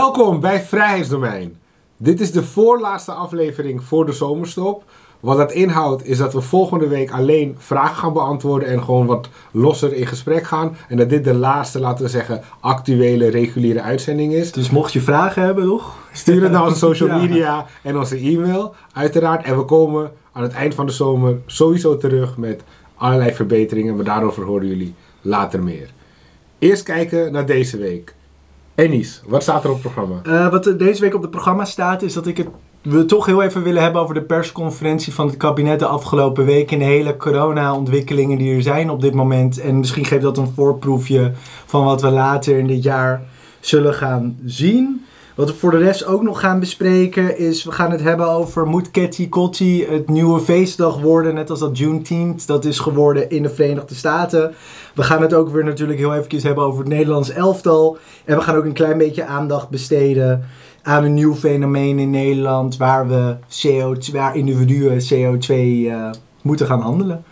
Welkom bij Vrijheidsdomein. Dit is de voorlaatste aflevering voor de zomerstop. Wat dat inhoudt is dat we volgende week alleen vragen gaan beantwoorden en gewoon wat losser in gesprek gaan. En dat dit de laatste, laten we zeggen, actuele reguliere uitzending is. Dus mocht je vragen hebben, toch? Stuur het naar onze social Ja. media en onze e-mail, uiteraard. En we komen aan het eind van de zomer sowieso terug met allerlei verbeteringen, maar daarover horen jullie later meer. Eerst kijken naar deze week. Ennies, wat staat er op het programma? Eh, wat deze week op het programma staat, is dat ik het we toch heel even willen hebben over de persconferentie van het kabinet de afgelopen week en de hele corona-ontwikkelingen die er zijn op dit moment. En misschien geeft dat een voorproefje van wat we later in dit jaar zullen gaan zien. Wat we voor de rest ook nog gaan bespreken is, we gaan het hebben over moet Ketty Kotti het nieuwe feestdag worden, net als dat Juneteenth dat is geworden in de Verenigde Staten. We gaan het ook weer natuurlijk heel eventjes hebben over het Nederlands elftal. En we gaan ook een klein beetje aandacht besteden aan een nieuw fenomeen in Nederland waar we CO2, waar individuen CO2 eh, moeten gaan handelen.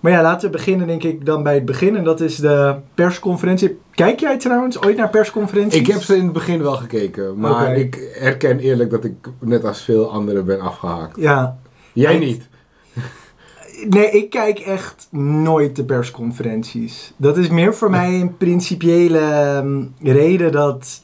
Maar ja, laten we beginnen denk ik dan bij het begin. En dat is de persconferentie. Kijk jij trouwens ooit naar persconferenties? Ik heb ze in het begin wel gekeken, maar ik erken eerlijk dat ik net als veel anderen ben afgehaakt. Ja. Jij niet. Nee, ik kijk echt nooit de persconferenties. Dat is meer voor mij een principiële ehm, reden dat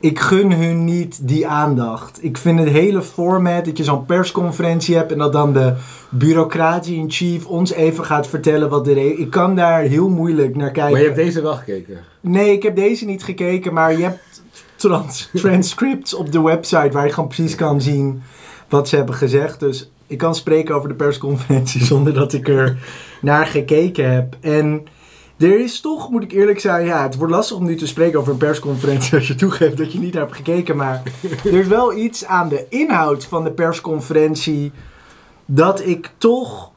ik gun hun niet die aandacht. Ik vind het hele format dat je zo'n persconferentie hebt en dat dan de bureaucratie in chief ons even gaat vertellen wat de re- Ik kan daar heel moeilijk naar kijken. Maar je hebt deze wel gekeken. Nee, ik heb deze niet gekeken, maar je hebt trans transcripts op de website waar je gewoon precies kan zien wat ze hebben gezegd. Dus ik kan spreken over de persconferentie zonder dat ik er naar gekeken heb. En er is toch, moet ik eerlijk zijn, ja, het wordt lastig om nu te spreken over een persconferentie als je toegeeft dat je niet naar hebt gekeken. Maar er is wel iets aan de inhoud van de persconferentie dat ik toch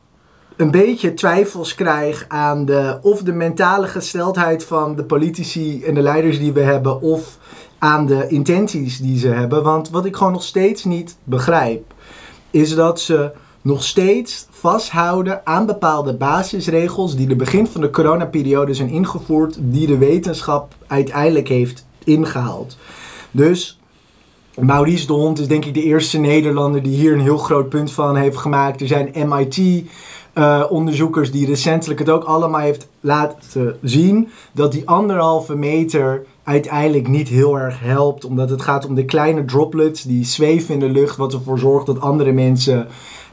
een beetje twijfels krijg aan de, of de mentale gesteldheid van de politici en de leiders die we hebben, of aan de intenties die ze hebben. Want wat ik gewoon nog steeds niet begrijp, is dat ze nog steeds vasthouden aan bepaalde basisregels die de begin van de coronaperiode zijn ingevoerd, die de wetenschap uiteindelijk heeft ingehaald. Dus Maurice de Hond is denk ik de eerste Nederlander die hier een heel groot punt van heeft gemaakt. Er zijn MIT-onderzoekers die recentelijk het ook allemaal heeft laten zien. Dat die anderhalve meter uiteindelijk niet heel erg helpt. Omdat het gaat om de kleine droplets die zweven in de lucht. Wat ervoor zorgt dat andere mensen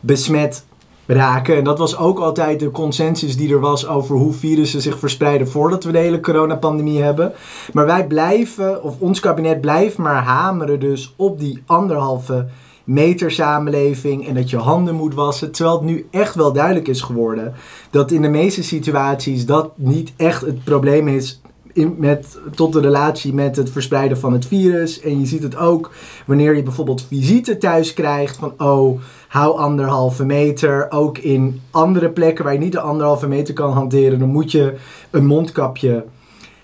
besmet raken. En dat was ook altijd de consensus die er was over hoe virussen zich verspreiden voordat we de hele coronapandemie hebben. Maar wij blijven, of ons kabinet blijft maar hameren dus op die anderhalve meter samenleving en dat je handen moet wassen. Terwijl het nu echt wel duidelijk is geworden dat in de meeste situaties dat niet echt het probleem is met, tot de relatie met het verspreiden van het virus. En je ziet het ook wanneer je bijvoorbeeld visite thuis krijgt van oh, hou anderhalve meter. Ook in andere plekken waar je niet de anderhalve meter kan hanteren, dan moet je een mondkapje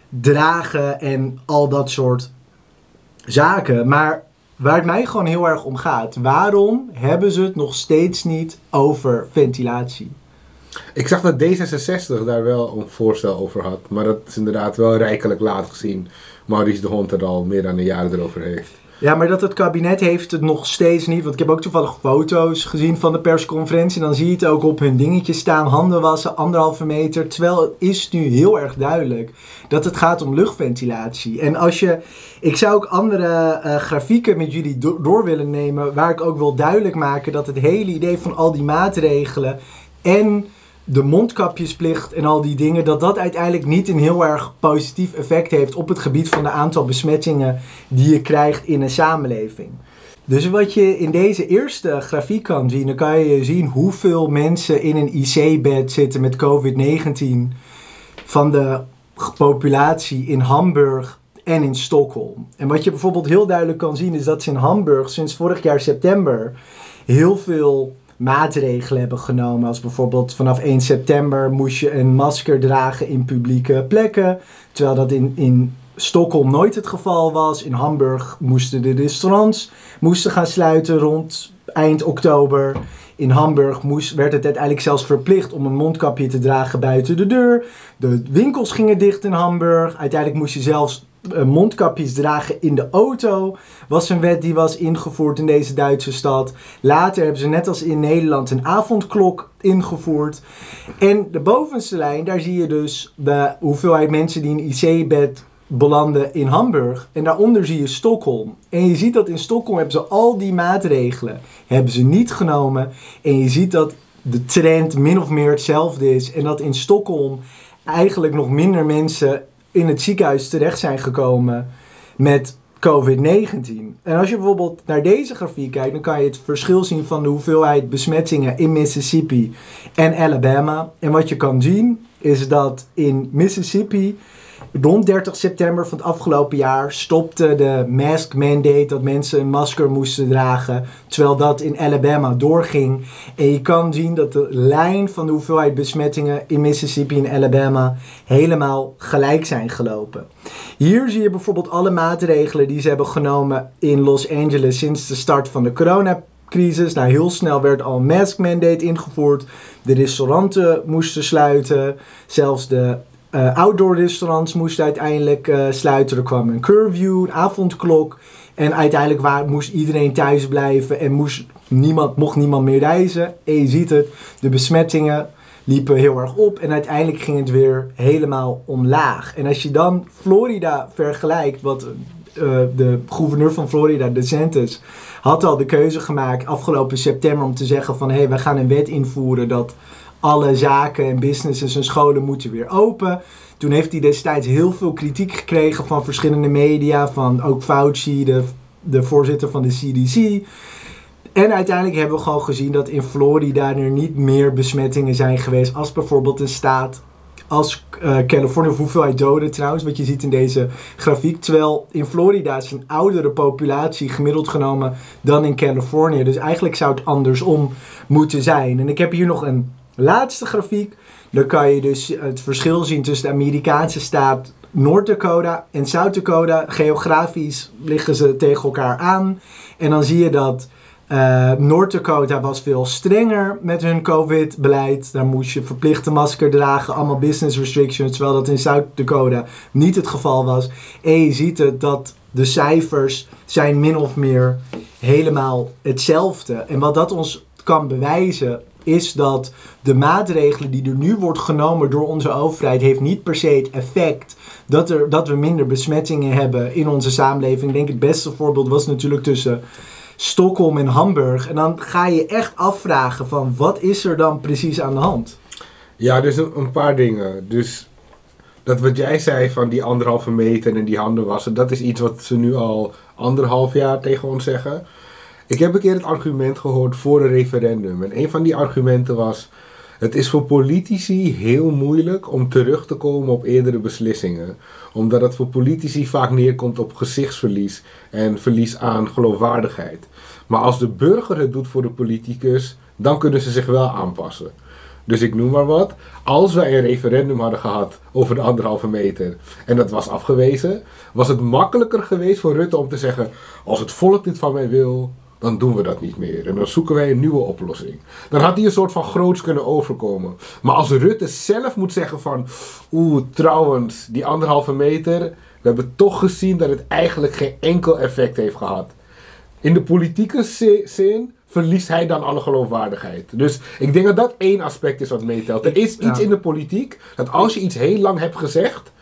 dragen en al dat soort zaken. Maar waar het mij gewoon heel erg om gaat, waarom hebben ze het nog steeds niet over ventilatie? Ik zag dat D66 daar wel een voorstel over had, maar dat is inderdaad wel rijkelijk laat gezien. Maurice de Hond er al meer dan een jaar erover heeft. Ja, maar dat het kabinet heeft het nog steeds niet. Want ik heb ook toevallig foto's gezien van de persconferentie. Dan zie je het ook op hun dingetje staan. Handen wassen, anderhalve meter. Terwijl het is nu heel erg duidelijk dat het gaat om luchtventilatie. En als je... Ik zou ook andere eh, grafieken met jullie do- door willen nemen. Waar ik ook wil duidelijk maken dat het hele idee van al die maatregelen... En de mondkapjesplicht en al die dingen, dat dat uiteindelijk niet een heel erg positief effect heeft op het gebied van de aantal besmettingen die je krijgt in een samenleving. Dus wat je in deze eerste grafiek kan zien, dan kan je zien hoeveel mensen in een IC-bed zitten met COVID-19 van de populatie in Hamburg en in Stockholm. En wat je bijvoorbeeld heel duidelijk kan zien is dat ze in Hamburg sinds vorig jaar september heel veel maatregelen hebben genomen. Als bijvoorbeeld vanaf 1 september moest je een masker dragen in publieke plekken. Terwijl dat in, in Stockholm nooit het geval was. In Hamburg moesten de restaurants moesten gaan sluiten rond eind oktober. In Hamburg moest, werd het uiteindelijk zelfs verplicht om een mondkapje te dragen buiten de deur. De winkels gingen dicht in Hamburg. Uiteindelijk moest je zelfs mondkapjes dragen in de auto was een wet die was ingevoerd in deze Duitse stad. Later hebben ze net als in Nederland een avondklok ingevoerd. En de bovenste lijn, daar zie je dus de hoeveelheid mensen die een IC-bed belanden in Hamburg. En daaronder zie je Stockholm. En je ziet dat in Stockholm hebben ze al die maatregelen hebben ze niet genomen. En je ziet dat de trend min of meer hetzelfde is. En dat in Stockholm eigenlijk nog minder mensen in het ziekenhuis terecht zijn gekomen met COVID-19. En als je bijvoorbeeld naar deze grafiek kijkt, dan kan je het verschil zien van de hoeveelheid besmettingen in Mississippi en Alabama. En wat je kan zien is dat in Mississippi Rond 30 september van het afgelopen jaar stopte de mask mandate dat mensen een masker moesten dragen, terwijl dat in Alabama doorging. En je kan zien dat de lijn van de hoeveelheid besmettingen in Mississippi en Alabama helemaal gelijk zijn gelopen. Hier zie je bijvoorbeeld alle maatregelen die ze hebben genomen in Los Angeles sinds de start van de coronacrisis. Nou, heel snel werd al een mask mandate ingevoerd. De restauranten moesten sluiten. Zelfs de uh, outdoor restaurants moesten uiteindelijk uh, sluiten. Er kwam een curfew, een avondklok. En uiteindelijk waar, moest iedereen thuis blijven en moest niemand, mocht niemand meer reizen. En je ziet het, de besmettingen liepen heel erg op. En uiteindelijk ging het weer helemaal omlaag. En als je dan Florida vergelijkt, wat uh, de gouverneur van Florida, DeSantis, had al de keuze gemaakt afgelopen september om te zeggen van hé, hey, we gaan een wet invoeren dat alle zaken en businesses en scholen moeten weer open. Toen heeft hij destijds heel veel kritiek gekregen van verschillende media, van ook Fauci, de, de voorzitter van de CDC. En uiteindelijk hebben we gewoon gezien dat in Florida er niet meer besmettingen zijn geweest als bijvoorbeeld een staat als uh, Californië, of hoeveelheid doden trouwens, wat je ziet in deze grafiek. Terwijl in Florida is een oudere populatie gemiddeld genomen dan in Californië. Dus eigenlijk zou het andersom moeten zijn. En ik heb hier nog een laatste grafiek, dan kan je dus het verschil zien tussen de Amerikaanse staat Noord-Dakota en Zuid-Dakota. Geografisch liggen ze tegen elkaar aan. En dan zie je dat uh, Noord-Dakota was veel strenger met hun COVID-beleid. Daar moest je verplichte masker dragen, allemaal business restrictions. Terwijl dat in Zuid-Dakota niet het geval was. En je ziet het dat de cijfers zijn min of meer helemaal hetzelfde. En wat dat ons kan bewijzen is dat de maatregelen die er nu wordt genomen door onze overheid, heeft niet per se het effect dat, er, dat we minder besmettingen hebben in onze samenleving. Ik denk het beste voorbeeld was natuurlijk tussen Stockholm en Hamburg. En dan ga je echt afvragen van wat is er dan precies aan de hand? Ja, dus een, een paar dingen. Dus dat wat jij zei van die anderhalve meter en die handen wassen, dat is iets wat ze nu al anderhalf jaar tegen ons zeggen. Ik heb een keer het argument gehoord voor een referendum. En een van die argumenten was: het is voor politici heel moeilijk om terug te komen op eerdere beslissingen. Omdat het voor politici vaak neerkomt op gezichtsverlies en verlies aan geloofwaardigheid. Maar als de burger het doet voor de politicus, dan kunnen ze zich wel aanpassen. Dus ik noem maar wat. Als wij een referendum hadden gehad over de anderhalve meter en dat was afgewezen, was het makkelijker geweest voor Rutte om te zeggen: Als het volk dit van mij wil, dan doen we dat niet meer. En dan zoeken wij een nieuwe oplossing. Dan had hij een soort van groots kunnen overkomen. Maar als Rutte zelf moet zeggen van... Oeh, trouwens, die anderhalve meter... We hebben toch gezien dat het eigenlijk geen enkel effect heeft gehad. In de politieke zin verliest hij dan alle geloofwaardigheid. Dus ik denk dat dat één aspect is wat meetelt. Er is iets in de politiek dat als je iets heel lang hebt gezegd,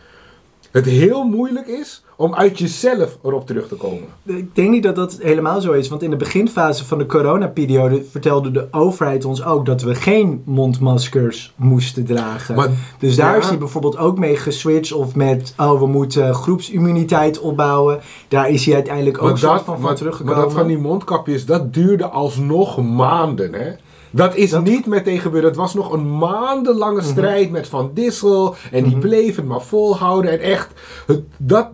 het heel moeilijk is om uit jezelf erop terug te komen. Ik denk niet dat dat helemaal zo is, want in de beginfase van de coronaperiode vertelde de overheid ons ook dat we geen mondmaskers moesten dragen. dus daar is hij bijvoorbeeld ook mee geswitcht of met, oh we moeten groepsimmuniteit opbouwen. Daar is hij uiteindelijk ook zo van, van teruggekomen. Maar dat van die mondkapjes, dat duurde alsnog maanden hè. Dat is niet meteen gebeurd. Het was nog een maandenlange mhm. strijd met Van Dissel. En die mm bleef het maar volhouden. En echt, het, dat,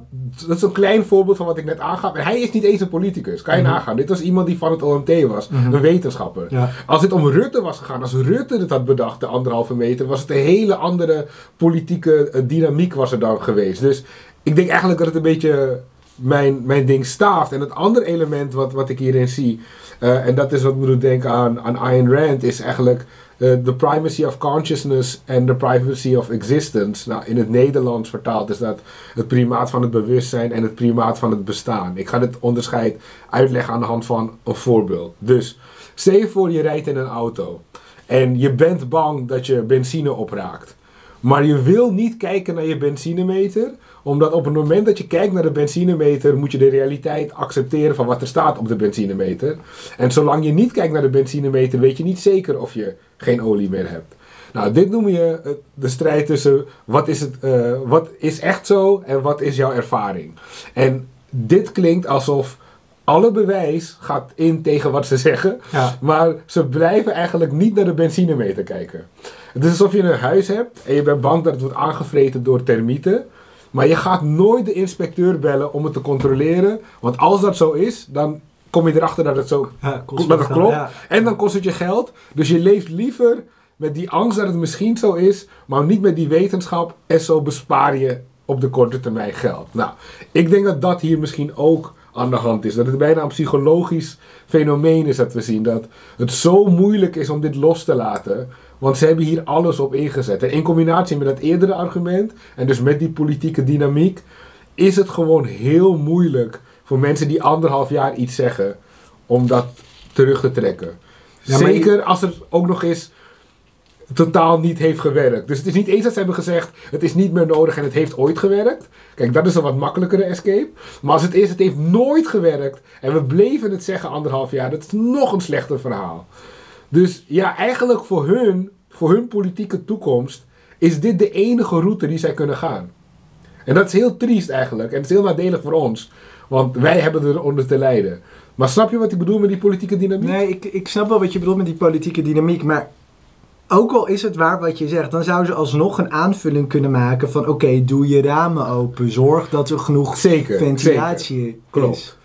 dat is een klein voorbeeld van wat ik net aangaf. En hij is niet eens een politicus. Kan je mhm. nagaan. Dit was iemand die van het OMT was. Mhm. Een wetenschapper. Als het om Rutte was gegaan. Als Rutte het had bedacht, de anderhalve meter. Was het een hele andere politieke eh, dynamiek was er dan geweest. Dus ik denk eigenlijk dat het een beetje mijn, mijn ding staaft. En het andere element wat, wat ik hierin zie, en dat is wat me doet denken aan, aan Ayn Rand, is eigenlijk de uh, primacy of consciousness en the privacy of existence. Nou, in het Nederlands vertaald is dat het primaat van het bewustzijn en het primaat van het bestaan. Ik ga dit onderscheid uitleggen aan de hand van een voorbeeld. Dus, stel je voor je rijdt in een auto en je bent bang dat je benzine opraakt. Maar je wil niet kijken naar je benzinemeter, omdat op het moment dat je kijkt naar de benzinemeter, moet je de realiteit accepteren van wat er staat op de benzinemeter. En zolang je niet kijkt naar de benzinemeter, weet je niet zeker of je geen olie meer hebt. Nou, dit noem je de strijd tussen wat is, het, uh, wat is echt zo en wat is jouw ervaring. En dit klinkt alsof alle bewijs gaat in tegen wat ze zeggen, Ja. maar ze blijven eigenlijk niet naar de benzinemeter kijken. Het is alsof je een huis hebt en je bent bang dat het wordt aangevreten door termieten. Maar je gaat nooit de inspecteur bellen om het te controleren. Want als dat zo is, dan kom je erachter dat het zo Ja, kost dat het geld, klopt. ja. En dan kost het je geld. Dus je leeft liever met die angst dat het misschien zo is, maar niet met die wetenschap. En zo bespaar je op de korte termijn geld. Nou, ik denk dat dat hier misschien ook aan de hand is. Dat het bijna een psychologisch fenomeen is dat we zien. Dat het zo moeilijk is om dit los te laten. Want ze hebben hier alles op ingezet. En in combinatie met dat eerdere argument, en dus met die politieke dynamiek, is het gewoon heel moeilijk voor mensen die anderhalf jaar iets zeggen, om dat terug te trekken. Ja, Zeker als het ook nog eens totaal niet heeft gewerkt. Dus het is niet eens dat ze hebben gezegd, het is niet meer nodig en het heeft ooit gewerkt. Kijk, dat is een wat makkelijkere escape. Maar als het is, het heeft nooit gewerkt en we bleven het zeggen anderhalf jaar, dat is nog een slechter verhaal. Dus ja, eigenlijk voor hun, voor hun politieke toekomst, is dit de enige route die zij kunnen gaan. En dat is heel triest eigenlijk. En het is heel nadelig voor ons. Want wij hebben eronder te lijden. Maar snap je wat ik bedoel met die politieke dynamiek? Nee, ik, ik snap wel wat je bedoelt met die politieke dynamiek, maar ook al is het waar wat je zegt, dan zou ze alsnog een aanvulling kunnen maken van oké, doe je ramen open, zorg dat er genoeg Zeker, ventilatie Klopt. is.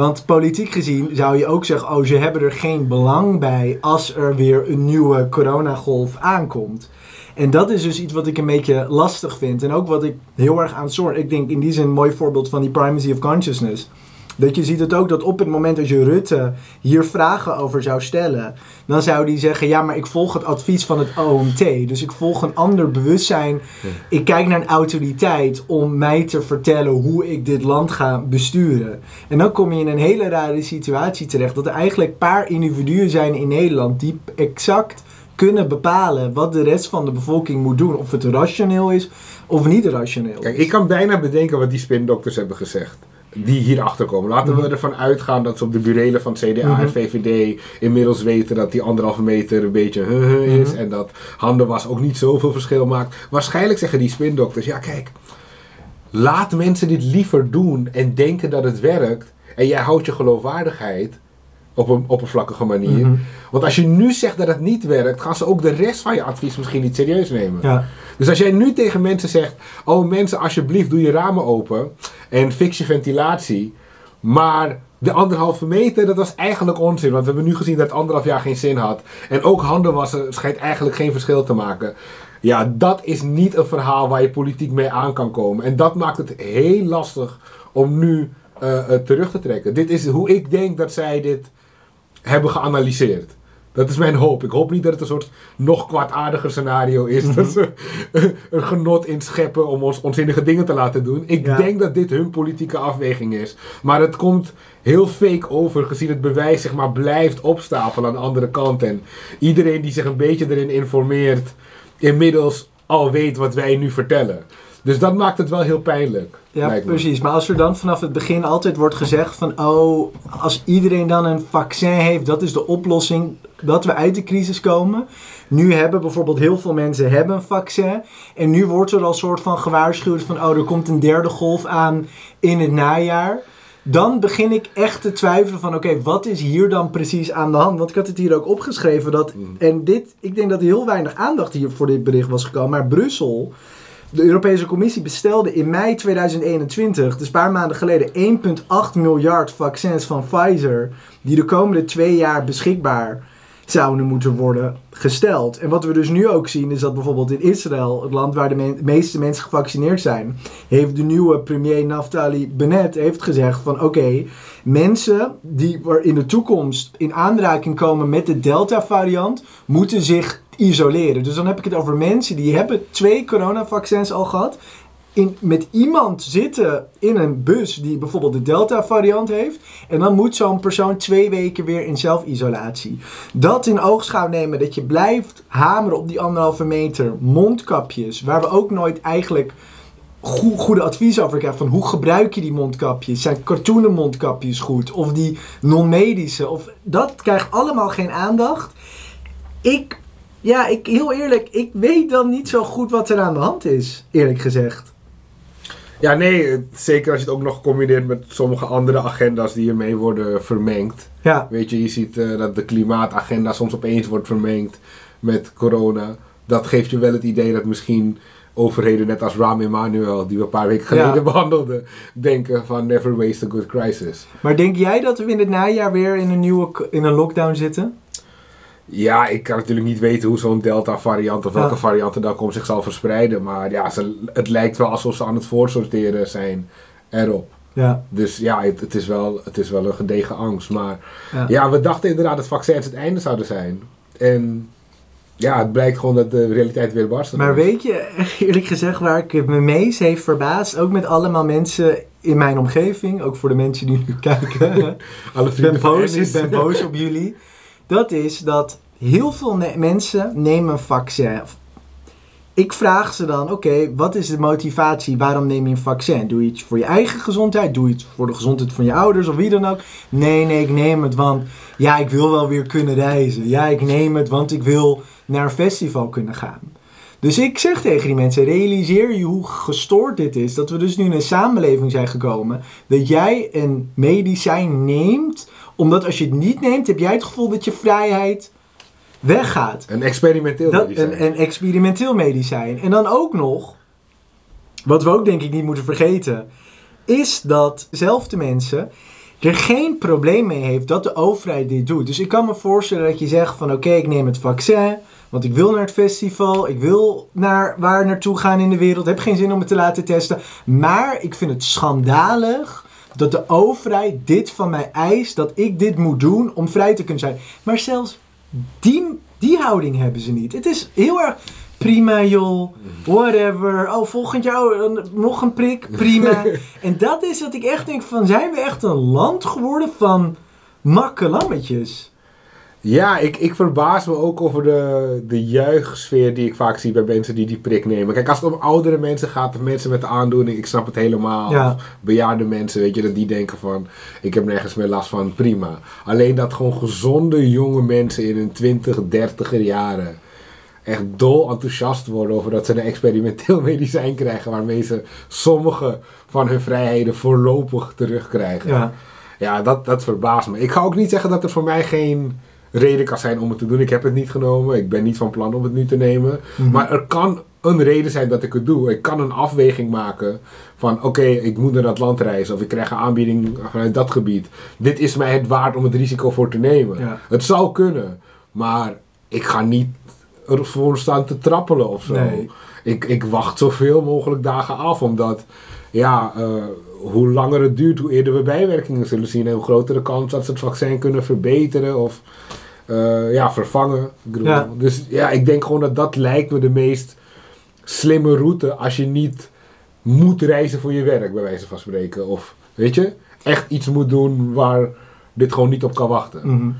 Want politiek gezien zou je ook zeggen, oh ze hebben er geen belang bij als er weer een nieuwe coronagolf aankomt. En dat is dus iets wat ik een beetje lastig vind. En ook wat ik heel erg aan zorg. Ik denk in die zin een mooi voorbeeld van die primacy of consciousness. Dat je ziet het ook dat op het moment dat je Rutte hier vragen over zou stellen, dan zou die zeggen: Ja, maar ik volg het advies van het OMT. Dus ik volg een ander bewustzijn. Ik kijk naar een autoriteit om mij te vertellen hoe ik dit land ga besturen. En dan kom je in een hele rare situatie terecht. Dat er eigenlijk paar individuen zijn in Nederland die exact kunnen bepalen wat de rest van de bevolking moet doen. Of het rationeel is of niet rationeel. Kijk, ik kan bijna bedenken wat die spindokters hebben gezegd. Die hierachter komen. Laten we Mhm. ervan uitgaan dat ze op de burelen van CDA Mhm. en VVD inmiddels weten dat die anderhalve meter een beetje huh, huh is. Mhm. En dat handenwas ook niet zoveel verschil maakt. Waarschijnlijk zeggen die spindokters, ja kijk, laat mensen dit liever doen en denken dat het werkt. En jij houdt je geloofwaardigheid op een oppervlakkige manier. Mhm. Want als je nu zegt dat het niet werkt, gaan ze ook de rest van je advies misschien niet serieus nemen. Ja. Dus als jij nu tegen mensen zegt: Oh mensen, alsjeblieft, doe je ramen open en fix je ventilatie. Maar de anderhalve meter, dat was eigenlijk onzin. Want we hebben nu gezien dat anderhalf jaar geen zin had. En ook handen wassen schijnt eigenlijk geen verschil te maken. Ja, dat is niet een verhaal waar je politiek mee aan kan komen. En dat maakt het heel lastig om nu eh, terug te trekken. Dit is hoe ik denk dat zij dit hebben geanalyseerd. Dat is mijn hoop. Ik hoop niet dat het een soort nog kwaadaardiger scenario is. Dat ze een genot inscheppen om ons onzinnige dingen te laten doen. Ik Ja. denk dat dit hun politieke afweging is. Maar het komt heel fake over gezien het bewijs zeg maar, blijft opstapelen aan de andere kant. En iedereen die zich een beetje erin informeert, inmiddels al weet wat wij nu vertellen. Dus dat maakt het wel heel pijnlijk. Ja, precies. Maar als er dan vanaf het begin altijd wordt gezegd van... oh, als iedereen dan een vaccin heeft, dat is de oplossing dat we uit de crisis komen. Nu hebben bijvoorbeeld heel veel mensen hebben een vaccin. En nu wordt er al soort van gewaarschuwd van... oh, er komt een derde golf aan in het najaar. Dan begin ik echt te twijfelen van... oké, wat is hier dan precies aan de hand? Want ik had het hier ook opgeschreven dat... Mm. en dit, ik denk dat er heel weinig aandacht hier voor dit bericht was gekomen. Maar Brussel... De Europese Commissie bestelde in mei 2021, dus een paar maanden geleden, 1,8 miljard vaccins van Pfizer, die de komende twee jaar beschikbaar zouden moeten worden gesteld. En wat we dus nu ook zien is dat bijvoorbeeld in Israël, het land waar de me- meeste mensen gevaccineerd zijn, heeft de nieuwe premier Naftali Bennett heeft gezegd van oké, mensen die in de toekomst in aanraking komen met de Delta variant, moeten zich isoleren. Dus dan heb ik het over mensen die hebben twee coronavaccins al gehad in, met iemand zitten in een bus die bijvoorbeeld de Delta-variant heeft. En dan moet zo'n persoon twee weken weer in zelfisolatie. Dat in oogschouw nemen dat je blijft hameren op die anderhalve meter. Mondkapjes, waar we ook nooit eigenlijk goe- goede advies over krijgen. Van hoe gebruik je die mondkapjes? Zijn cartoonen mondkapjes goed? Of die non-medische? Of, dat krijgt allemaal geen aandacht. Ik, ja, ik, heel eerlijk, ik weet dan niet zo goed wat er aan de hand is, eerlijk gezegd. Ja, nee, zeker als je het ook nog combineert met sommige andere agenda's die ermee worden vermengd. Ja, Weet je, je ziet eh, dat de klimaatagenda soms opeens wordt vermengd met corona. Dat geeft je wel het idee dat misschien overheden, net als Rahm Emanuel, die we een paar weken geleden Ja. behandelden, denken van never waste a good crisis. maar denk jij dat we in het najaar weer in een nieuwe in een lockdown zitten? Ja, ik kan natuurlijk niet weten hoe zo'n Delta-variant of welke Ja. variant er dan komt zich zal verspreiden. Maar ja, ze, het lijkt wel alsof ze aan het voorsorteren zijn erop. Ja, Dus ja, het, het, is wel, het is wel een gedegen angst. Maar ja. ja, we dachten inderdaad dat vaccins het einde zouden zijn. En ja, het blijkt gewoon dat de realiteit weer barst. Maar weet je, eerlijk gezegd, waar ik me meest heeft verbaasd, ook met allemaal mensen in mijn omgeving, ook voor de mensen die nu kijken, Alle ik ben boos, ik ben boos op jullie, dat is dat heel veel mensen nemen een vaccin. Ik vraag ze dan, oké, wat is de motivatie? Waarom neem je een vaccin? Doe je het voor je eigen gezondheid? Doe je het voor de gezondheid van je ouders of wie dan ook? Nee, nee, ik neem het, want ja, ik wil wel weer kunnen reizen. Ja, ik neem het, want ik wil naar een festival kunnen gaan. Dus ik zeg tegen die mensen, realiseer je hoe gestoord dit is. Dat we dus nu in een samenleving zijn gekomen. Dat jij een medicijn neemt, omdat als je het niet neemt, heb jij het gevoel dat je vrijheid weggaat. Een experimenteel Dat, medicijn. een, een experimenteel medicijn. En dan ook nog, wat we ook denk ik niet moeten vergeten, is dat zelfde mensen er geen probleem mee heeft dat de overheid dit doet. Dus ik kan me voorstellen dat je zegt van oké, ik neem het vaccin, want ik wil naar het festival, ik wil naar waar naartoe gaan in de wereld, heb geen zin om het te laten testen. Maar ik vind het schandalig dat de overheid dit van mij eist, dat ik dit moet doen om vrij te kunnen zijn. Maar zelfs die, die houding hebben ze niet. Het is heel erg prima joh, whatever. Oh, volgend jaar oh, nog een prik, prima. en dat is wat ik echt denk van, zijn we echt een land geworden van makkelammetjes? Ja, ik, ik verbaas me ook over de, de juichsfeer die ik vaak zie bij mensen die die prik nemen. Kijk, als het om oudere mensen gaat of mensen met de aandoening, ik snap het helemaal. Ja. Of bejaarde mensen, weet je, dat die denken van, ik heb nergens meer last van, prima. Alleen dat gewoon gezonde jonge mensen in hun 20, 30 jaren echt dol enthousiast worden over dat ze een experimenteel medicijn krijgen waarmee ze sommige van hun vrijheden voorlopig terugkrijgen. Ja, Ja, dat, dat verbaast me. Ik ga ook niet zeggen dat er voor mij geen reden kan zijn om het te doen. Ik heb het niet genomen. Ik ben niet van plan om het nu te nemen. Mhm. Maar er kan een reden zijn dat ik het doe. Ik kan een afweging maken van oké, ik moet naar dat land reizen. Of ik krijg een aanbieding vanuit dat gebied. Dit is mij het waard om het risico voor te nemen. Ja. Het zou kunnen. Maar ik ga niet ervoor staan te trappelen of zo. Nee. Ik, ik wacht zoveel mogelijk dagen af. Omdat ja, eh, hoe langer het duurt, hoe eerder we bijwerkingen zullen zien. En hoe groter de kans dat ze het vaccin kunnen verbeteren of eh, ja, vervangen. Ja. Dus ja, ik denk gewoon dat dat lijkt me de meest slimme route als je niet moet reizen voor je werk, bij wijze van spreken. Of weet je, echt iets moet doen waar dit gewoon niet op kan wachten. Mhm.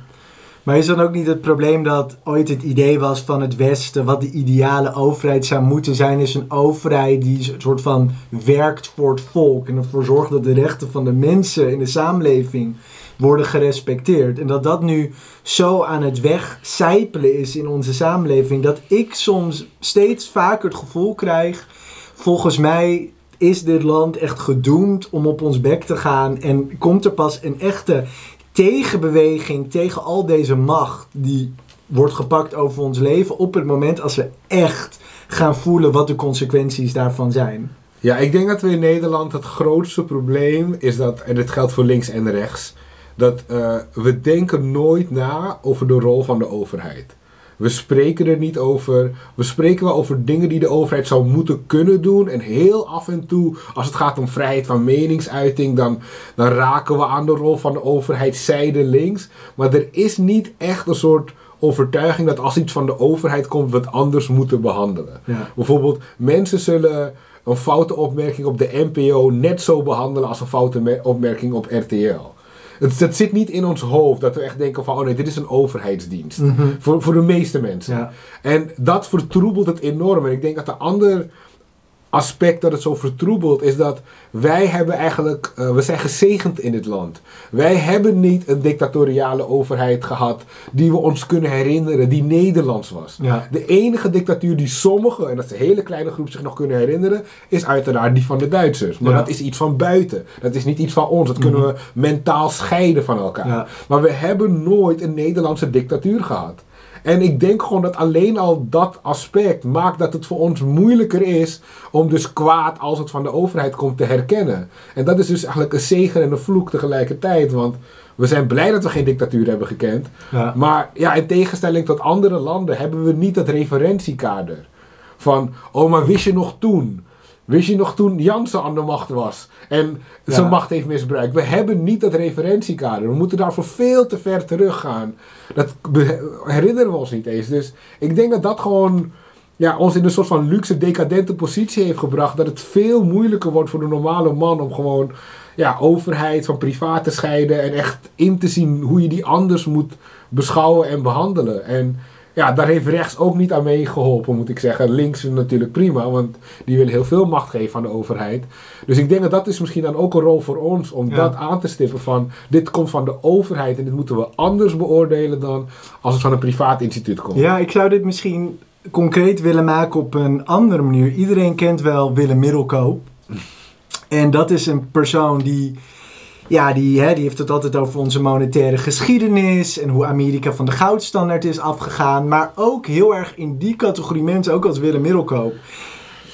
Maar is dan ook niet het probleem dat ooit het idee was van het Westen, wat de ideale overheid zou moeten zijn, is een overheid die een soort van werkt voor het volk en ervoor zorgt dat de rechten van de mensen in de samenleving worden gerespecteerd. En dat dat nu zo aan het wegcijpelen is in onze samenleving, dat ik soms steeds vaker het gevoel krijg, volgens mij is dit land echt gedoemd om op ons bek te gaan en komt er pas een echte tegenbeweging tegen al deze macht die wordt gepakt over ons leven op het moment als we echt gaan voelen wat de consequenties daarvan zijn. Ja, ik denk dat we in Nederland het grootste probleem is dat, en dit geldt voor links en rechts, dat eh, we denken nooit na over de rol van de overheid. We spreken er niet over. We spreken wel over dingen die de overheid zou moeten kunnen doen. En heel af en toe, als het gaat om vrijheid van meningsuiting, dan, dan raken we aan de rol van de overheid zijdelings. Maar er is niet echt een soort overtuiging dat als iets van de overheid komt, we het anders moeten behandelen. Ja. Bijvoorbeeld, mensen zullen een foute opmerking op de NPO net zo behandelen als een foute me- opmerking op RTL. Het, zit niet in ons hoofd dat we echt denken van, oh nee, dit is een overheidsdienst. Mhm. Voor, voor de meeste mensen. Ja. En dat vertroebelt het enorm. En ik denk dat de ander aspect dat het zo vertroebelt is dat wij hebben eigenlijk, eh, we zijn gezegend in dit land. Wij hebben niet een dictatoriale overheid gehad die we ons kunnen herinneren, die Nederlands was. Ja. De enige dictatuur die sommigen, en dat is een hele kleine groep, zich nog kunnen herinneren, is uiteraard die van de Duitsers. Maar Ja. dat is iets van buiten. Dat is niet iets van ons. Dat kunnen we mentaal scheiden van elkaar. Ja. Maar we hebben nooit een Nederlandse dictatuur gehad. En ik denk gewoon dat alleen al dat aspect maakt dat het voor ons moeilijker is om dus kwaad als het van de overheid komt te herkennen. En dat is dus eigenlijk een zegen en een vloek tegelijkertijd. Want we zijn blij dat we geen dictatuur hebben gekend. Ja. Maar ja, in tegenstelling tot andere landen hebben we niet dat referentiekader. Van, oh maar wist je nog toen? Wist je nog toen Jansen aan de macht was en Ja. zijn macht heeft misbruikt? We hebben niet dat referentiekader. We moeten daarvoor veel te ver teruggaan. Dat herinneren we ons niet eens. Dus ik denk dat dat gewoon ja, ons in een soort van luxe, decadente positie heeft gebracht. Dat het veel moeilijker wordt voor de normale man om gewoon ja, overheid van privaat te scheiden. En echt in te zien hoe je die anders moet beschouwen en behandelen. En ja, daar heeft rechts ook niet aan meegeholpen, moet ik zeggen. Links natuurlijk prima, want die willen heel veel macht geven aan de overheid. Dus ik denk dat dat is misschien dan ook een rol voor ons om Ja. dat aan te stippen van dit komt van de overheid en dit moeten we anders beoordelen dan als het van een privaat instituut komt. Ja, ik zou dit misschien concreet willen maken op een andere manier. Iedereen kent wel Willem Middelkoop. En dat is een persoon die, ja, die, hè, die heeft het altijd over onze monetaire geschiedenis en hoe Amerika van de goudstandaard is afgegaan. Maar ook heel erg in die categorie mensen, ook als Willem Middelkoop,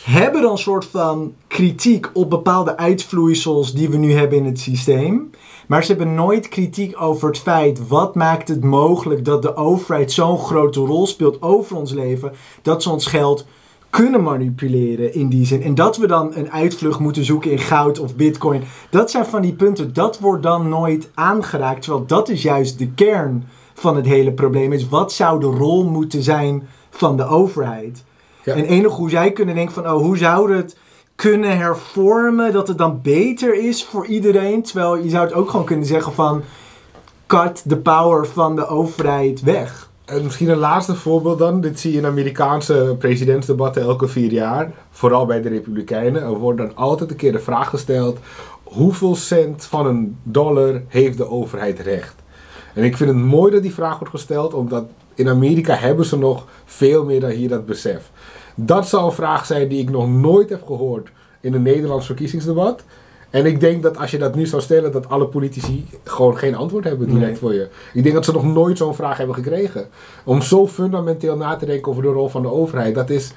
hebben dan een soort van kritiek op bepaalde uitvloeisels die we nu hebben in het systeem. Maar ze hebben nooit kritiek over het feit wat maakt het mogelijk dat de overheid zo'n grote rol speelt over ons leven, dat ze ons geld kunnen manipuleren in die zin. En dat we dan een uitvlucht moeten zoeken in goud of bitcoin. Dat zijn van die punten, dat wordt dan nooit aangeraakt. Terwijl dat is juist de kern van het hele probleem. Is wat zou de rol moeten zijn van de overheid? Ja. En enig hoe zij kunnen denken van, oh, hoe zou het kunnen hervormen dat het dan beter is voor iedereen? Terwijl je zou het ook gewoon kunnen zeggen van, cut the power van de overheid weg. En misschien een laatste voorbeeld dan. Dit zie je in Amerikaanse presidentsdebatten elke vier jaar. Vooral bij de Republikeinen. Er wordt dan altijd een keer de vraag gesteld: hoeveel cent van een dollar heeft de overheid recht? En ik vind het mooi dat die vraag wordt gesteld, omdat in Amerika hebben ze nog veel meer dan hier dat besef. Dat zou een vraag zijn die ik nog nooit heb gehoord in een Nederlands verkiezingsdebat. En ik denk dat als je dat nu zou stellen, dat alle politici gewoon geen antwoord hebben direct Nee. voor je. Ik denk dat ze nog nooit zo'n vraag hebben gekregen. Om zo fundamenteel na te denken over de rol van de overheid, dat is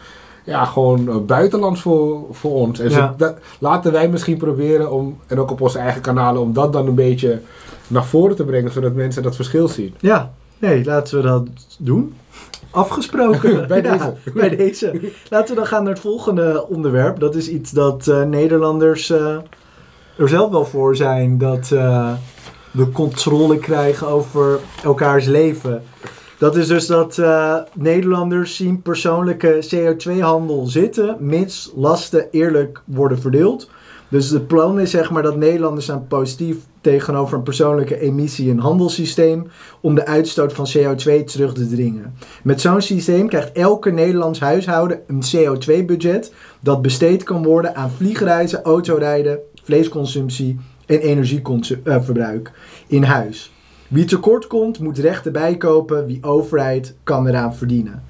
ja, gewoon eh, buitenlands voor, voor ons. En zo- dat, laten wij misschien proberen om, en ook op onze eigen kanalen, om dat dan een beetje naar voren te brengen, zodat mensen dat verschil zien. Ja, nee, laten we dat doen. Afgesproken. Bij Ja, deze. bij deze. Laten we dan gaan naar het volgende onderwerp. Dat is iets dat eh, Nederlanders eh, er zelf wel voor zijn. Dat eh, we controle krijgen over elkaars leven. Dat is dus dat eh, Nederlanders zien persoonlijke CO2-handel zitten, mits lasten eerlijk worden verdeeld. Dus het plan is zeg maar dat Nederlanders zijn positief tegenover een persoonlijke emissie- en handelssysteem om de uitstoot van CO2 terug te dringen. Met zo'n systeem krijgt elke Nederlands huishouden een CO2-budget dat besteed kan worden aan vliegreizen, autorijden, vleesconsumptie en energieverbruik in huis. Wie tekort komt, moet rechten bijkopen. Wie overheid kan eraan verdienen.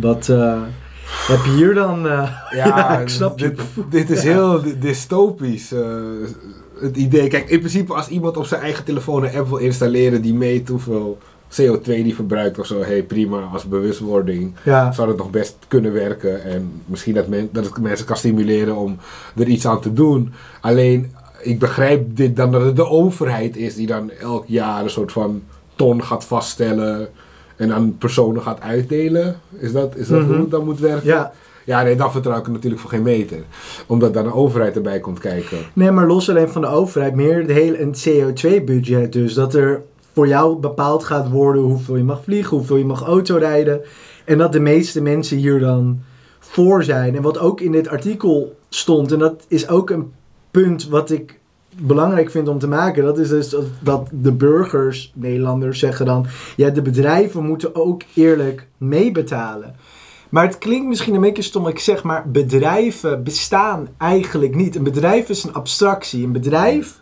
Wat eh, heb je hier dan? eh, Ja, ik snap je. dit, dit is heel dy- dystopisch. eh, het idee. Kijk, in principe als iemand op zijn eigen telefoon een app wil installeren die meet hoeveel CO2 die verbruikt of zo, hey prima, als bewustwording ja, zou dat nog best kunnen werken. En misschien dat, men, dat het mensen kan stimuleren om er iets aan te doen. Alleen, ik begrijp dit dan dat het de overheid is die dan elk jaar een soort van ton gaat vaststellen en aan personen gaat uitdelen. Is dat, is dat Mhm. hoe het dan moet werken? Ja. Ja, nee, dan vertrouw ik het natuurlijk voor geen meter. Omdat dan een overheid erbij komt kijken. Nee, maar los alleen van de overheid, meer de hele, een CO2-budget. Dus dat er voor jou bepaald gaat worden hoeveel je mag vliegen, hoeveel je mag autorijden. En dat de meeste mensen hier dan voor zijn. En wat ook in dit artikel stond, en dat is ook een punt wat ik belangrijk vind om te maken. Dat is dus dat, dat de burgers, Nederlanders, zeggen dan... Ja, de bedrijven moeten ook eerlijk meebetalen. Maar het klinkt misschien een beetje stom, ik zeg maar, bedrijven bestaan eigenlijk niet. Een bedrijf is een abstractie. Een bedrijf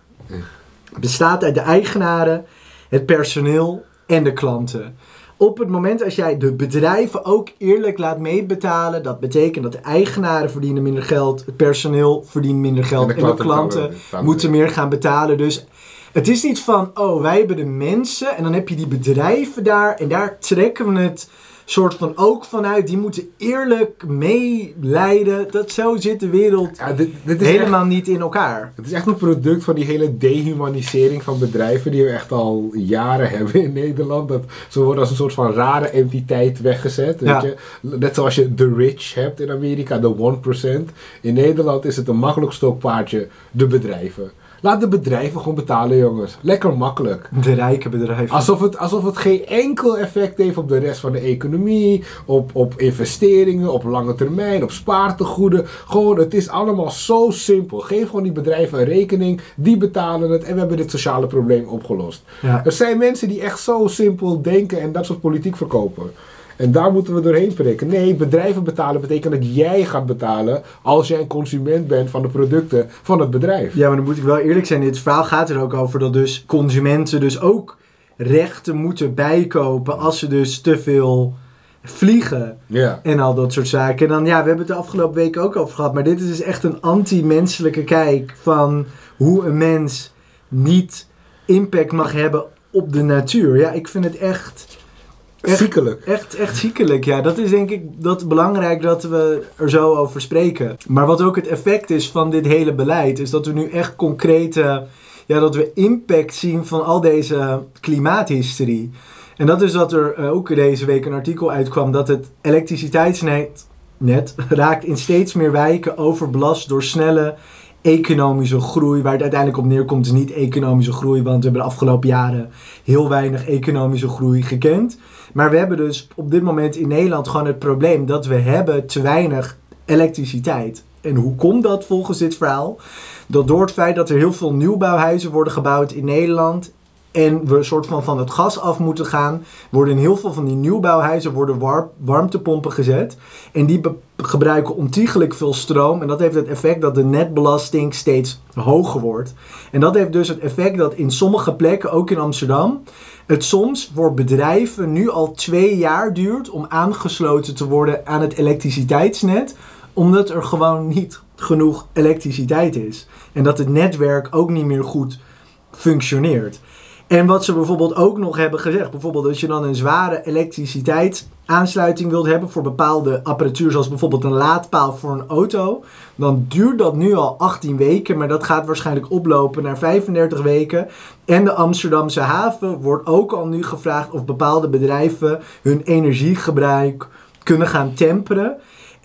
bestaat uit de eigenaren, het personeel en de klanten. Op het moment als jij de bedrijven ook eerlijk laat meebetalen, dat betekent dat de eigenaren verdienen minder geld, het personeel verdient minder geld en de klanten, betalen moeten meer gaan betalen. Dus het is niet van, oh, wij hebben de mensen en dan heb je die bedrijven daar en daar trekken we het soort van ook vanuit. Die moeten eerlijk meeleiden. Dat zo zit de wereld Ja, dit, dit is echt- helemaal niet in elkaar. Het is echt een product van die hele dehumanisering van bedrijven die we echt al jaren hebben in Nederland. Dat ze worden als een soort van rare entiteit weggezet. Weet Ja. je? Net zoals je the rich hebt in Amerika, de 1%. In Nederland is het een makkelijk stokpaardje, de bedrijven. Laat de bedrijven gewoon betalen, jongens. Lekker makkelijk. De rijke bedrijven. Alsof het, alsof het geen enkel effect heeft op de rest van de economie, op, op investeringen, op lange termijn, op spaartegoeden. Gewoon, het is allemaal zo simpel. Geef gewoon die bedrijven een rekening, die betalen het en we hebben dit sociale probleem opgelost. Ja. Er zijn mensen die echt zo simpel denken en dat soort politiek verkopen. En daar moeten we doorheen prikken. Nee, bedrijven betalen betekent dat jij gaat betalen als jij een consument bent van de producten van het bedrijf. Ja, maar dan moet ik wel eerlijk zijn. Dit verhaal gaat er ook over dat dus consumenten dus ook rechten moeten bijkopen als ze dus te veel vliegen Ja. en al dat soort zaken. En dan, ja, we hebben het de afgelopen weken ook over gehad, maar dit is dus echt een anti-menselijke kijk van hoe een mens niet impact mag hebben op de natuur. Ja, ik vind het echt, Echt? Ziekelijk. echt, echt ziekelijk. Ja, dat is denk ik dat belangrijk dat we er zo over spreken. Maar wat ook het effect is van dit hele beleid, is dat we nu echt concrete, ja, dat we impact zien van al deze klimaathysterie. En dat is dat er eh, ook deze week een artikel uitkwam dat het elektriciteitsnet net raakt in steeds meer wijken overbelast door snelle economische groei. Waar het uiteindelijk op neerkomt is niet economische groei, want we hebben de afgelopen jaren heel weinig economische groei gekend. Maar we hebben dus op dit moment in Nederland gewoon het probleem dat we hebben te weinig elektriciteit. En hoe komt dat volgens dit verhaal? Dat door het feit dat er heel veel nieuwbouwhuizen worden gebouwd in Nederland en we een soort van van het gas af moeten gaan, worden in heel veel van die nieuwbouwhuizen worden war- warmtepompen gezet. En die gebruiken ontiegelijk veel stroom. En dat heeft het effect dat de netbelasting steeds hoger wordt. En dat heeft dus het effect dat in sommige plekken, ook in Amsterdam, het soms voor bedrijven nu al twee jaar duurt om aangesloten te worden aan het elektriciteitsnet. Omdat er gewoon niet genoeg elektriciteit is. En dat het netwerk ook niet meer goed functioneert. En wat ze bijvoorbeeld ook nog hebben gezegd, bijvoorbeeld als je dan een zware elektriciteitsaansluiting wilt hebben voor bepaalde apparatuur, zoals bijvoorbeeld een laadpaal voor een auto, dan duurt dat nu al 18 weken, maar dat gaat waarschijnlijk oplopen naar 35 weken. En de Amsterdamse haven wordt ook al nu gevraagd of bepaalde bedrijven hun energiegebruik kunnen gaan temperen.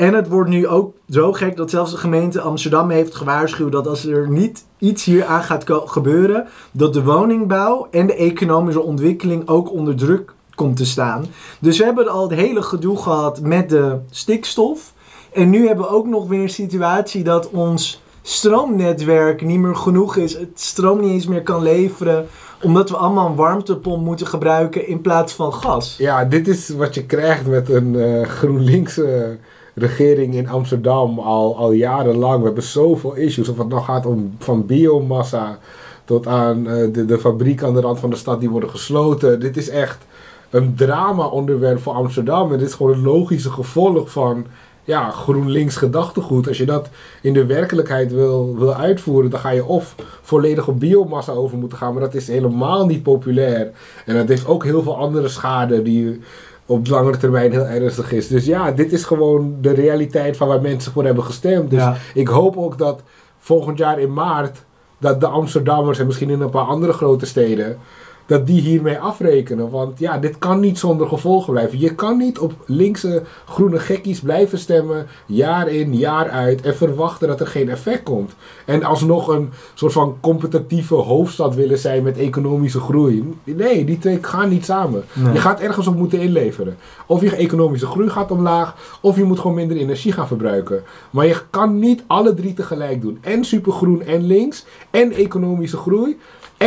En het wordt nu ook zo gek dat zelfs de gemeente Amsterdam heeft gewaarschuwd dat als er niet iets hier aan gaat gebeuren, dat de woningbouw en de economische ontwikkeling ook onder druk komt te staan. Dus we hebben al het hele gedoe gehad met de stikstof. En nu hebben we ook nog weer een situatie dat ons stroomnetwerk niet meer genoeg is. Het stroom niet eens meer kan leveren. Omdat we allemaal een warmtepomp moeten gebruiken in plaats van gas. Ja, dit is wat je krijgt met een eh GroenLinks eh, regering in Amsterdam al, al jarenlang. We hebben zoveel issues. Of het nou gaat om van biomassa tot aan eh, de, de fabriek aan de rand van de stad die worden gesloten. Dit is echt een drama-onderwerp voor Amsterdam. En dit is gewoon het logische gevolg van ja, GroenLinks gedachtegoed. Als je dat in de werkelijkheid wil, wil uitvoeren, dan ga je of volledig op biomassa over moeten gaan. Maar dat is helemaal niet populair. En dat heeft ook heel veel andere schade die op langere termijn heel ernstig is. Dus ja, dit is gewoon de realiteit van waar mensen voor hebben gestemd. Dus Ja. ik hoop ook dat volgend jaar in maart dat de Amsterdammers en misschien in een paar andere grote steden dat die hiermee afrekenen. Want ja, dit kan niet zonder gevolgen blijven. Je kan niet op linkse groene gekkies blijven stemmen, jaar in, jaar uit, en verwachten dat er geen effect komt. En alsnog een soort van competitieve hoofdstad willen zijn met economische groei. Nee, die twee gaan niet samen. Nee. Je gaat ergens op moeten inleveren. Of je economische groei gaat omlaag, of je moet gewoon minder energie gaan verbruiken. Maar je kan niet alle drie tegelijk doen. En supergroen en links, en economische groei.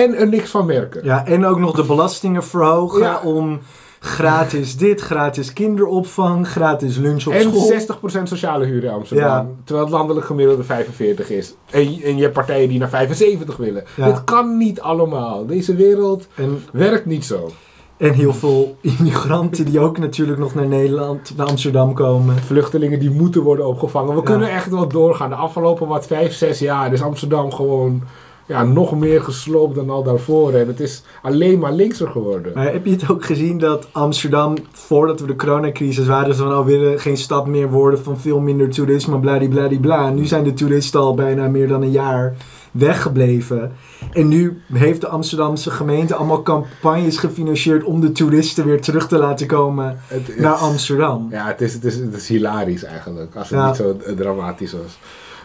En er niks van merken. Ja, en ook nog de belastingen verhogen Ja. om gratis dit, gratis kinderopvang, gratis lunch op En school. 60% sociale huur in Amsterdam. Ja. Terwijl het landelijk gemiddelde 45 is. En, en je hebt partijen die naar 75 willen. Ja. Dit kan niet allemaal. Deze wereld En, werkt niet zo. en heel veel immigranten die ook natuurlijk nog naar Nederland, naar Amsterdam komen. Vluchtelingen die moeten worden opgevangen. We Ja. kunnen echt wel doorgaan. De afgelopen wat 5, 6 jaar is Amsterdam gewoon ja, nog meer gesloopt dan al daarvoor. En het is alleen maar linkser geworden. Maar heb je het ook gezien dat Amsterdam, voordat we de coronacrisis waren, ze van we willen geen stad meer worden van veel minder toerisme, bladibladibla. Nu zijn de toeristen al bijna meer dan een jaar weggebleven. En nu heeft de Amsterdamse gemeente allemaal campagnes gefinancierd om de toeristen weer terug te laten komen naar Amsterdam. Ja, het is, het, is, het is hilarisch eigenlijk. Als het Ja. niet zo eh, dramatisch was.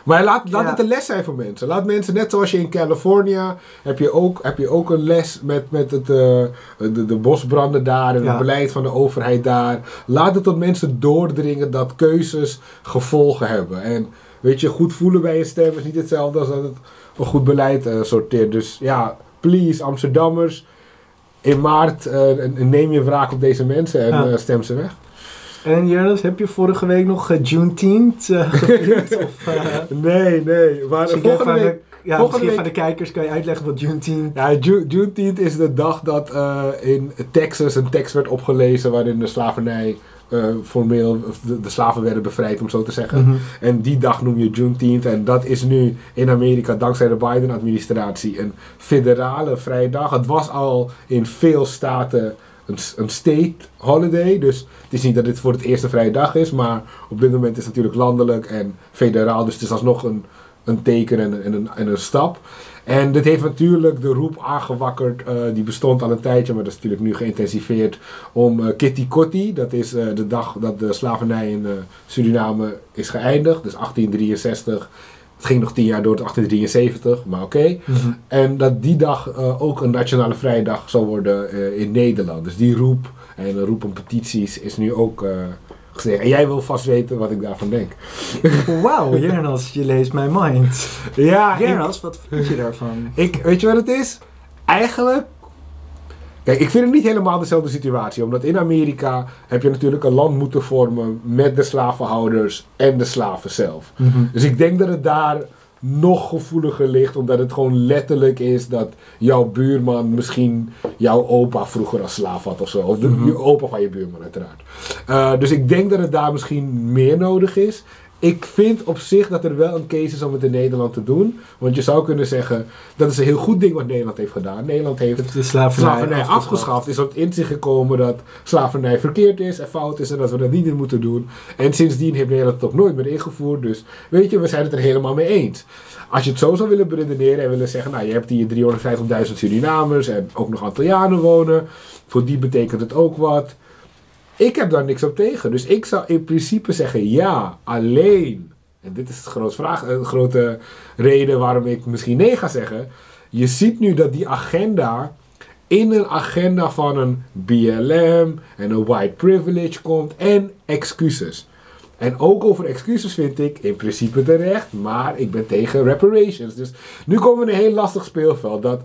Maar laat, laat Ja. het een les zijn voor mensen. Laat mensen, net zoals je in Californië, heb je ook, heb je ook een les met, met het, eh, de, de bosbranden daar en Ja. het beleid van de overheid daar. Laat het tot mensen doordringen dat keuzes gevolgen hebben. En weet je, goed voelen bij je stem is niet hetzelfde als dat het een goed beleid eh, sorteert. Dus ja, please Amsterdammers, in maart eh, neem je wraak op deze mensen en Ja. stem ze weg. En Jernis, heb je vorige week nog uh, Juneteenth eh, gevierd? of, eh, Nee, nee. Maar volgende van de- week... ja, volgende misschien week- van de kijkers kan je uitleggen wat Juneteenth Ja, Ju- Juneteenth is de dag dat eh, in Texas een tekst werd opgelezen waarin de slavernij eh, formeel, de, de slaven werden bevrijd, om zo te zeggen. Mhm. En die dag noem je Juneteenth. En dat is nu in Amerika, dankzij de Biden-administratie, een federale vrije dag. Het was al in veel staten een, state holiday. Dus het is niet dat dit voor het eerste vrije dag is. Maar op dit moment is het natuurlijk landelijk en federaal. Dus het is alsnog een, een teken en, een- en, een, en een stap. En dit heeft natuurlijk de roep aangewakkerd. eh, die bestond al een tijdje, maar dat is natuurlijk nu geïntensiveerd. Om eh, Kitty Kotti, dat is eh, de dag dat de slavernij in Suriname is geëindigd. Dus 1863. Het ging nog tien jaar door tot 1873, maar oké. Mhm. En dat die dag eh, ook een nationale vrije dag zal worden eh, in Nederland. Dus die roep en een roep om petities is nu ook eh gezegd. En jij wil vast weten wat ik daarvan denk. Wauw, Jernas, je leest mijn mind. Ja, Jernas, wat vind je daarvan? ik, weet je wat het is? Eigenlijk... Kijk, ik vind het niet helemaal dezelfde situatie. Omdat in Amerika heb je natuurlijk een land moeten vormen met de slavenhouders en de slaven zelf. Mhm. Dus ik denk dat het daar nog gevoeliger ligt, omdat het gewoon letterlijk is dat jouw buurman misschien jouw opa vroeger als slaaf had of zo. Of de, Mhm. je opa van je buurman, uiteraard. Eh, dus ik denk dat het daar misschien meer nodig is. Ik vind op zich dat er wel een case is om het in Nederland te doen. Want je zou kunnen zeggen, dat is een heel goed ding wat Nederland heeft gedaan. Nederland heeft De slavernij, slavernij afgeschaft. Is tot inzicht gekomen dat slavernij verkeerd is en fout is en dat we dat niet meer moeten doen. En sindsdien heeft Nederland het ook nooit meer ingevoerd. Dus weet je, we zijn het er helemaal mee eens. Als je het zo zou willen beredeneren en willen zeggen, nou je hebt hier 350.000 Surinamers en ook nog Antillianen wonen. Voor die betekent het ook wat. Ik heb daar niks op tegen. Dus ik zou in principe zeggen ja, alleen. En dit is de grote, vraag, een grote reden waarom ik misschien nee ga zeggen. Je ziet nu dat die agenda in een agenda van een BLM en een white privilege komt en excuses. En ook over excuses vind ik in principe terecht, maar ik ben tegen reparations. Dus nu komen we in een heel lastig speelveld. Dat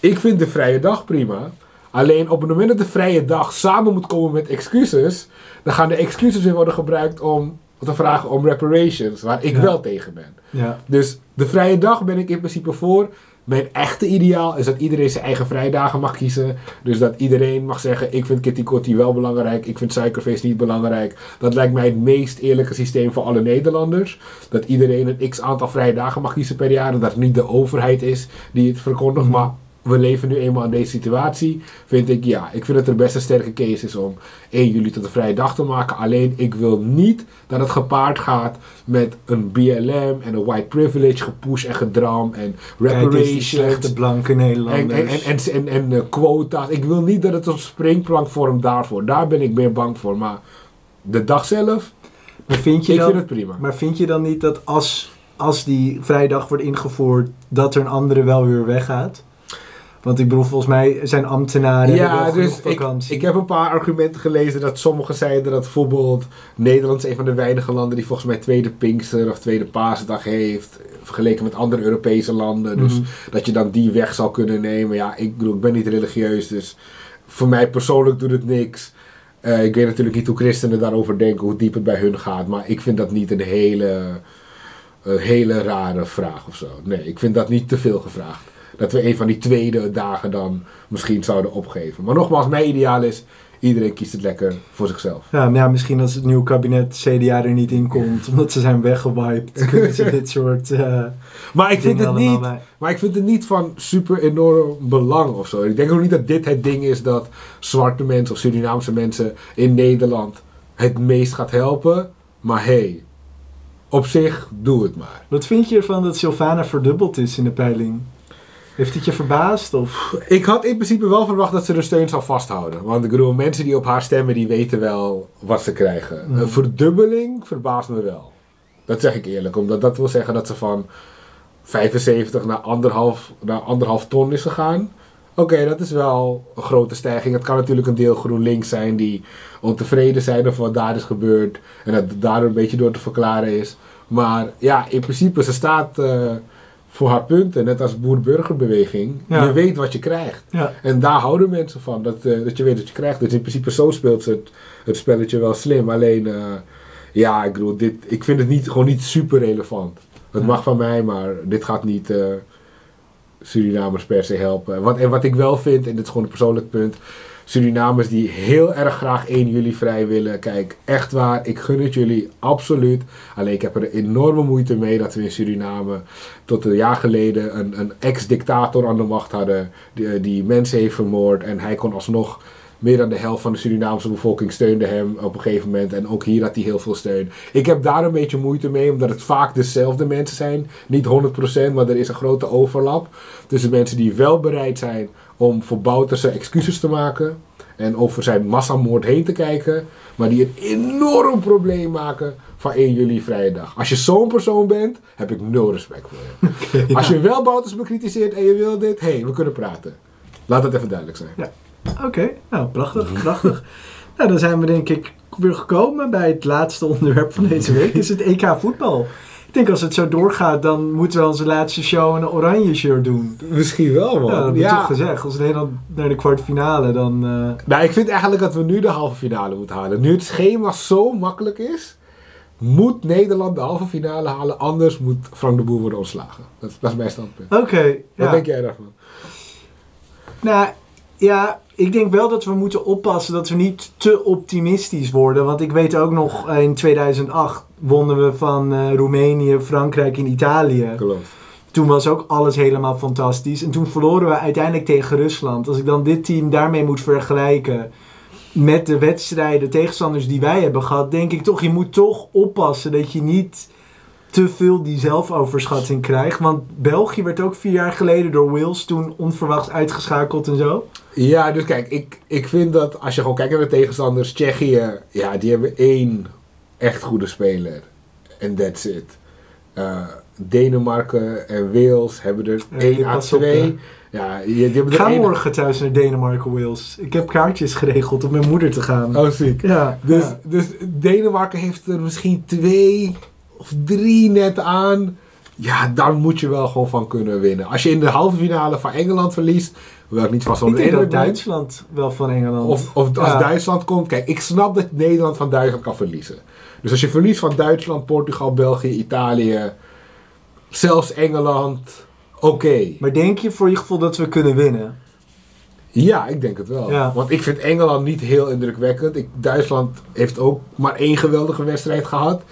ik vind de vrije dag prima. Alleen op het moment dat de vrije dag samen moet komen met excuses, dan gaan de excuses weer worden gebruikt om te vragen om reparations, waar ik Ja. wel tegen ben. Ja. Dus de vrije dag ben ik in principe voor. Mijn echte ideaal is dat iedereen zijn eigen vrijdagen mag kiezen. Dus dat iedereen mag zeggen: Ik vind Kitty Kotti wel belangrijk, ik vind suikerfeest niet belangrijk. Dat lijkt mij het meest eerlijke systeem voor alle Nederlanders. Dat iedereen een x aantal vrije dagen mag kiezen per jaar. En dat het niet de overheid is die het verkondigt. Maar we leven nu eenmaal in deze situatie, vind ik ja, ik vind het er best een sterke case is om 1 juli tot een vrije dag te maken. Alleen ik wil niet dat het gepaard gaat met een BLM en een white privilege gepush en gedram en reparations. slechte blanke Nederlanders. en, en, en, en, eh, quota's. Ik wil niet dat het een springplank vormt daarvoor. Daar ben ik meer bang voor. Maar de dag zelf, maar, vind je ik dan, vind het prima. maar vind je dan niet dat als, als die vrijdag wordt ingevoerd, dat er een andere wel weer weggaat? Want ik bedoel, volgens mij zijn ambtenaren Ja, dus ik heb een paar argumenten gelezen dat sommigen zeiden dat bijvoorbeeld Nederland is een van de weinige landen die volgens mij tweede Pinkster of tweede Paasdag heeft, vergeleken met andere Europese landen. Dus Mhm. dat je dan die weg zou kunnen nemen. Ja, ik, bedoel, ik ben niet religieus, dus voor mij persoonlijk doet het niks. Eh, ik weet natuurlijk niet hoe christenen daarover denken, hoe diep het bij hun gaat, maar ik vind dat niet een hele, een hele rare vraag of zo. Nee, ik vind dat niet te veel gevraagd. Dat we een van die tweede dagen dan misschien zouden opgeven. Maar nogmaals, mijn ideaal is, iedereen kiest het lekker voor zichzelf. Ja, ja, misschien als het nieuwe kabinet CDA er niet in komt, omdat ze zijn weggewiped, kunnen ze dit soort eh Maar ik vind het niet bij. Maar ik vind het niet van super enorm belang of zo. Ik denk ook niet dat dit het ding is dat zwarte mensen of Surinaamse mensen in Nederland het meest gaat helpen. Maar hey, op zich, doe het maar. Wat vind je ervan dat Sylvana verdubbeld is in de peiling? Heeft het je verbaasd? Of? Ik had in principe wel verwacht dat ze de steun zou vasthouden. Want ik bedoel, mensen die op haar stemmen, die weten wel wat ze krijgen. Mm. Een verdubbeling verbaast me wel. Dat zeg ik eerlijk, omdat dat wil zeggen dat ze van 75 naar anderhalf, naar anderhalf ton is gegaan. Oké, dat is wel een grote stijging. Het kan natuurlijk een deel GroenLinks zijn die ontevreden zijn over wat daar is gebeurd. En dat het daardoor een beetje door te verklaren is. Maar ja, in principe, ze staat eh, voor haar punten, net als boer-burgerbeweging. Ja. Je weet wat je krijgt. Ja. En daar houden mensen van, dat, eh, dat je weet wat je krijgt. Dus in principe zo speelt ze het, het spelletje wel slim. Alleen, eh, ja, ik bedoel, dit, ik vind het niet, gewoon niet super relevant. Het Ja. mag van mij, maar dit gaat niet eh, Surinamers per se helpen. Wat, en wat ik wel vind, en dit is gewoon een persoonlijk punt... Surinamers die heel erg graag 1 juli vrij willen. Kijk, echt waar, ik gun het jullie absoluut. Alleen ik heb er enorme moeite mee dat we in Suriname tot een jaar geleden een, een ex-dictator aan de macht hadden. Die, die mensen heeft vermoord. En hij kon alsnog meer dan de helft van de Surinaamse bevolking steunde hem op een gegeven moment. En ook hier had hij heel veel steun. Ik heb daar een beetje moeite mee, omdat het vaak dezelfde mensen zijn. Niet 100%, maar er is een grote overlap. Tussen mensen die wel bereid zijn om voor Bouterse excuses te maken. En over zijn massamoord heen te kijken. Maar die een enorm probleem maken van 1 juli vrije dag. Als je zo'n persoon bent, heb ik nul respect voor je. Als je wel Bouters bekritiseert en je wil dit, hé, hey, we kunnen praten. Laat dat even duidelijk zijn. Oké, nou prachtig, prachtig. nou, dan zijn we denk ik weer gekomen bij het laatste onderwerp van deze week. is het EK voetbal. Ik denk als het zo doorgaat, dan moeten we onze laatste show een oranje shirt doen. Misschien wel, man. Ja, dat heb ik toch gezegd. Als Nederland naar de kwartfinale, dan... eh, Nou, ik vind eigenlijk dat we nu de halve finale moeten halen. Nu het schema zo makkelijk is, moet Nederland de halve finale halen. Anders moet Frank de Boer worden ontslagen. Dat, is- dat is mijn standpunt. Oké, Wat ja. denk jij daarvan? Nou, ja, ik denk wel dat we moeten oppassen dat we niet te optimistisch worden. Want ik weet ook nog, in 2008 wonnen we van eh, Roemenië, Frankrijk en Italië. Klopt. Toen was ook alles helemaal fantastisch. En toen verloren we uiteindelijk tegen Rusland. Als ik dan dit team daarmee moet vergelijken met de wedstrijden, tegenstanders die wij hebben gehad, denk ik toch, je moet toch oppassen dat je niet te veel die zelfoverschatting krijgt. Want België werd ook vier jaar geleden door Wales toen onverwachts uitgeschakeld en zo. Ja, dus kijk, ik, ik vind dat als je gewoon kijkt naar de tegenstanders, Tsjechië, ja, die hebben één echt goede speler. En that's it. Eh, Denemarken en Wales hebben er Ja, één à op, twee. Ja, die, die hebben ga morgen thuis naar Denemarken, Wales. Ik heb kaartjes geregeld om met mijn moeder te gaan. Oh, ziek. Ja, Dus, ja. dus Denemarken heeft er misschien twee of drie net aan. Ja, daar moet je wel gewoon van kunnen winnen. Als je in de halve finale van Engeland verliest, hoewel ik niet vast onder de indruk. Duitsland wel van Engeland. Of, of als Ja. Duitsland komt. Kijk, ik snap dat Nederland van Duitsland kan verliezen. Dus als je verliest van Duitsland, Portugal, België, Italië, zelfs Engeland, oké. Maar denk je voor je gevoel dat we kunnen winnen? Ja, ik denk het wel. Ja. Want ik vind Engeland niet heel indrukwekkend. Ik, Duitsland heeft ook maar één geweldige wedstrijd gehad.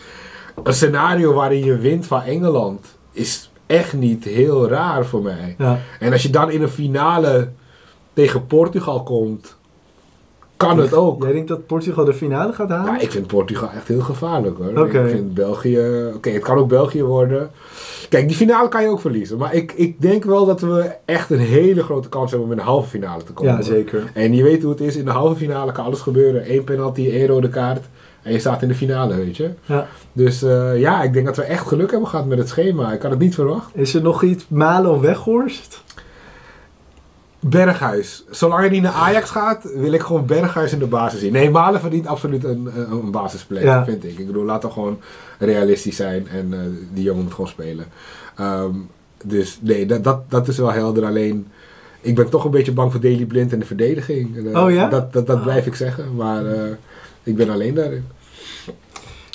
Een scenario waarin je wint van Engeland is echt niet heel raar voor mij. Ja. En als je dan in een finale tegen Portugal komt, kan het ook. Jij denkt dat Portugal de finale gaat halen? Ja, ik vind Portugal echt heel gevaarlijk hoor. Ik vind België... Oké, het kan ook België worden. Kijk, die finale kan je ook verliezen. Maar ik, ik denk wel dat we echt een hele grote kans hebben om in de halve finale te komen. Ja, zeker. En je weet hoe het is. In de halve finale kan alles gebeuren. Eén penalty, één rode kaart. En je staat in de finale, weet je. Ja. Dus eh, ja, ik denk dat we echt geluk hebben gehad met het schema. Ik had het niet verwacht. Is er nog iets Malen of Weghorst? Berghuis. Zolang hij niet naar Ajax gaat, wil ik gewoon Berghuis in de basis zien. Nee, Malen verdient absoluut een, een een basisplek, Ja. vind ik. Ik bedoel, laten we gewoon realistisch zijn en eh, die jongen moet gewoon spelen. Ehm, dus nee, dat, dat, dat is wel helder. Alleen, ik ben toch een beetje bang voor Daily Blind en de verdediging. Eh, Oh ja? Dat, dat, dat blijf ik zeggen, maar eh, ik ben alleen daarin.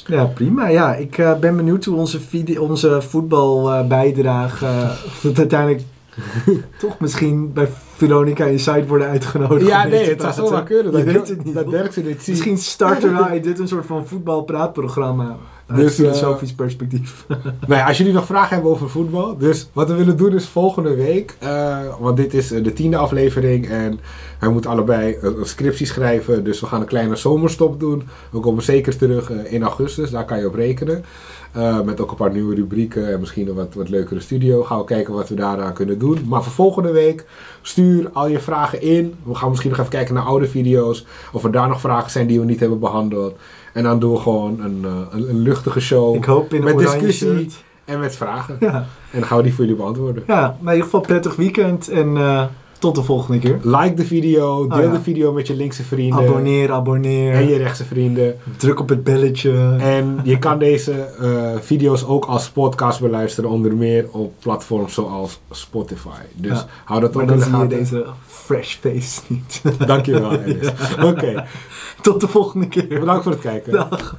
Ja, prima. Ja, ik eh, ben benieuwd hoe onze, video, onze voetbalbijdrage of het uiteindelijk toch misschien bij Veronica Inside worden uitgenodigd. Ja, nee, het zou zomaar kunnen. Dat, weet het niet. dat. Misschien starten wij dit een soort van voetbalpraatprogramma. Dus, eh, filosofisch perspectief. Nou ja, als jullie nog vragen hebben over voetbal. Dus wat we willen doen is volgende week. eh, want dit is eh, de tiende aflevering. En wij moeten allebei een, scriptie schrijven. Dus we gaan een kleine zomerstop doen. We komen zeker terug in augustus. Daar kan je op rekenen. Met ook een paar nieuwe rubrieken. En misschien een wat, wat leukere studio. Gaan we kijken wat we daaraan kunnen doen. Maar voor volgende week stuur al je vragen in. We gaan misschien nog even kijken naar oude video's. Of er daar nog vragen zijn die we niet hebben behandeld. En dan doen we gewoon een, eh, een, een luchtige show. Ik hoop in een Met discussie. shirt. En met vragen. Ja. En dan gaan we die voor jullie beantwoorden. ja, maar in ieder geval prettig weekend en eh, tot de volgende keer. Like de video, deel Oh ja. de video met je linkse vrienden. Abonneer, abonneer. En je rechtse vrienden. Druk op het belletje. En je kan deze eh, video's ook als podcast beluisteren, onder meer op platforms zoals Spotify. Dus Ja. hou dat ook maar in dan de zie je gaten. deze fresh face niet. Dankjewel. Oké, Tot de volgende keer. bedankt voor het kijken. Dag.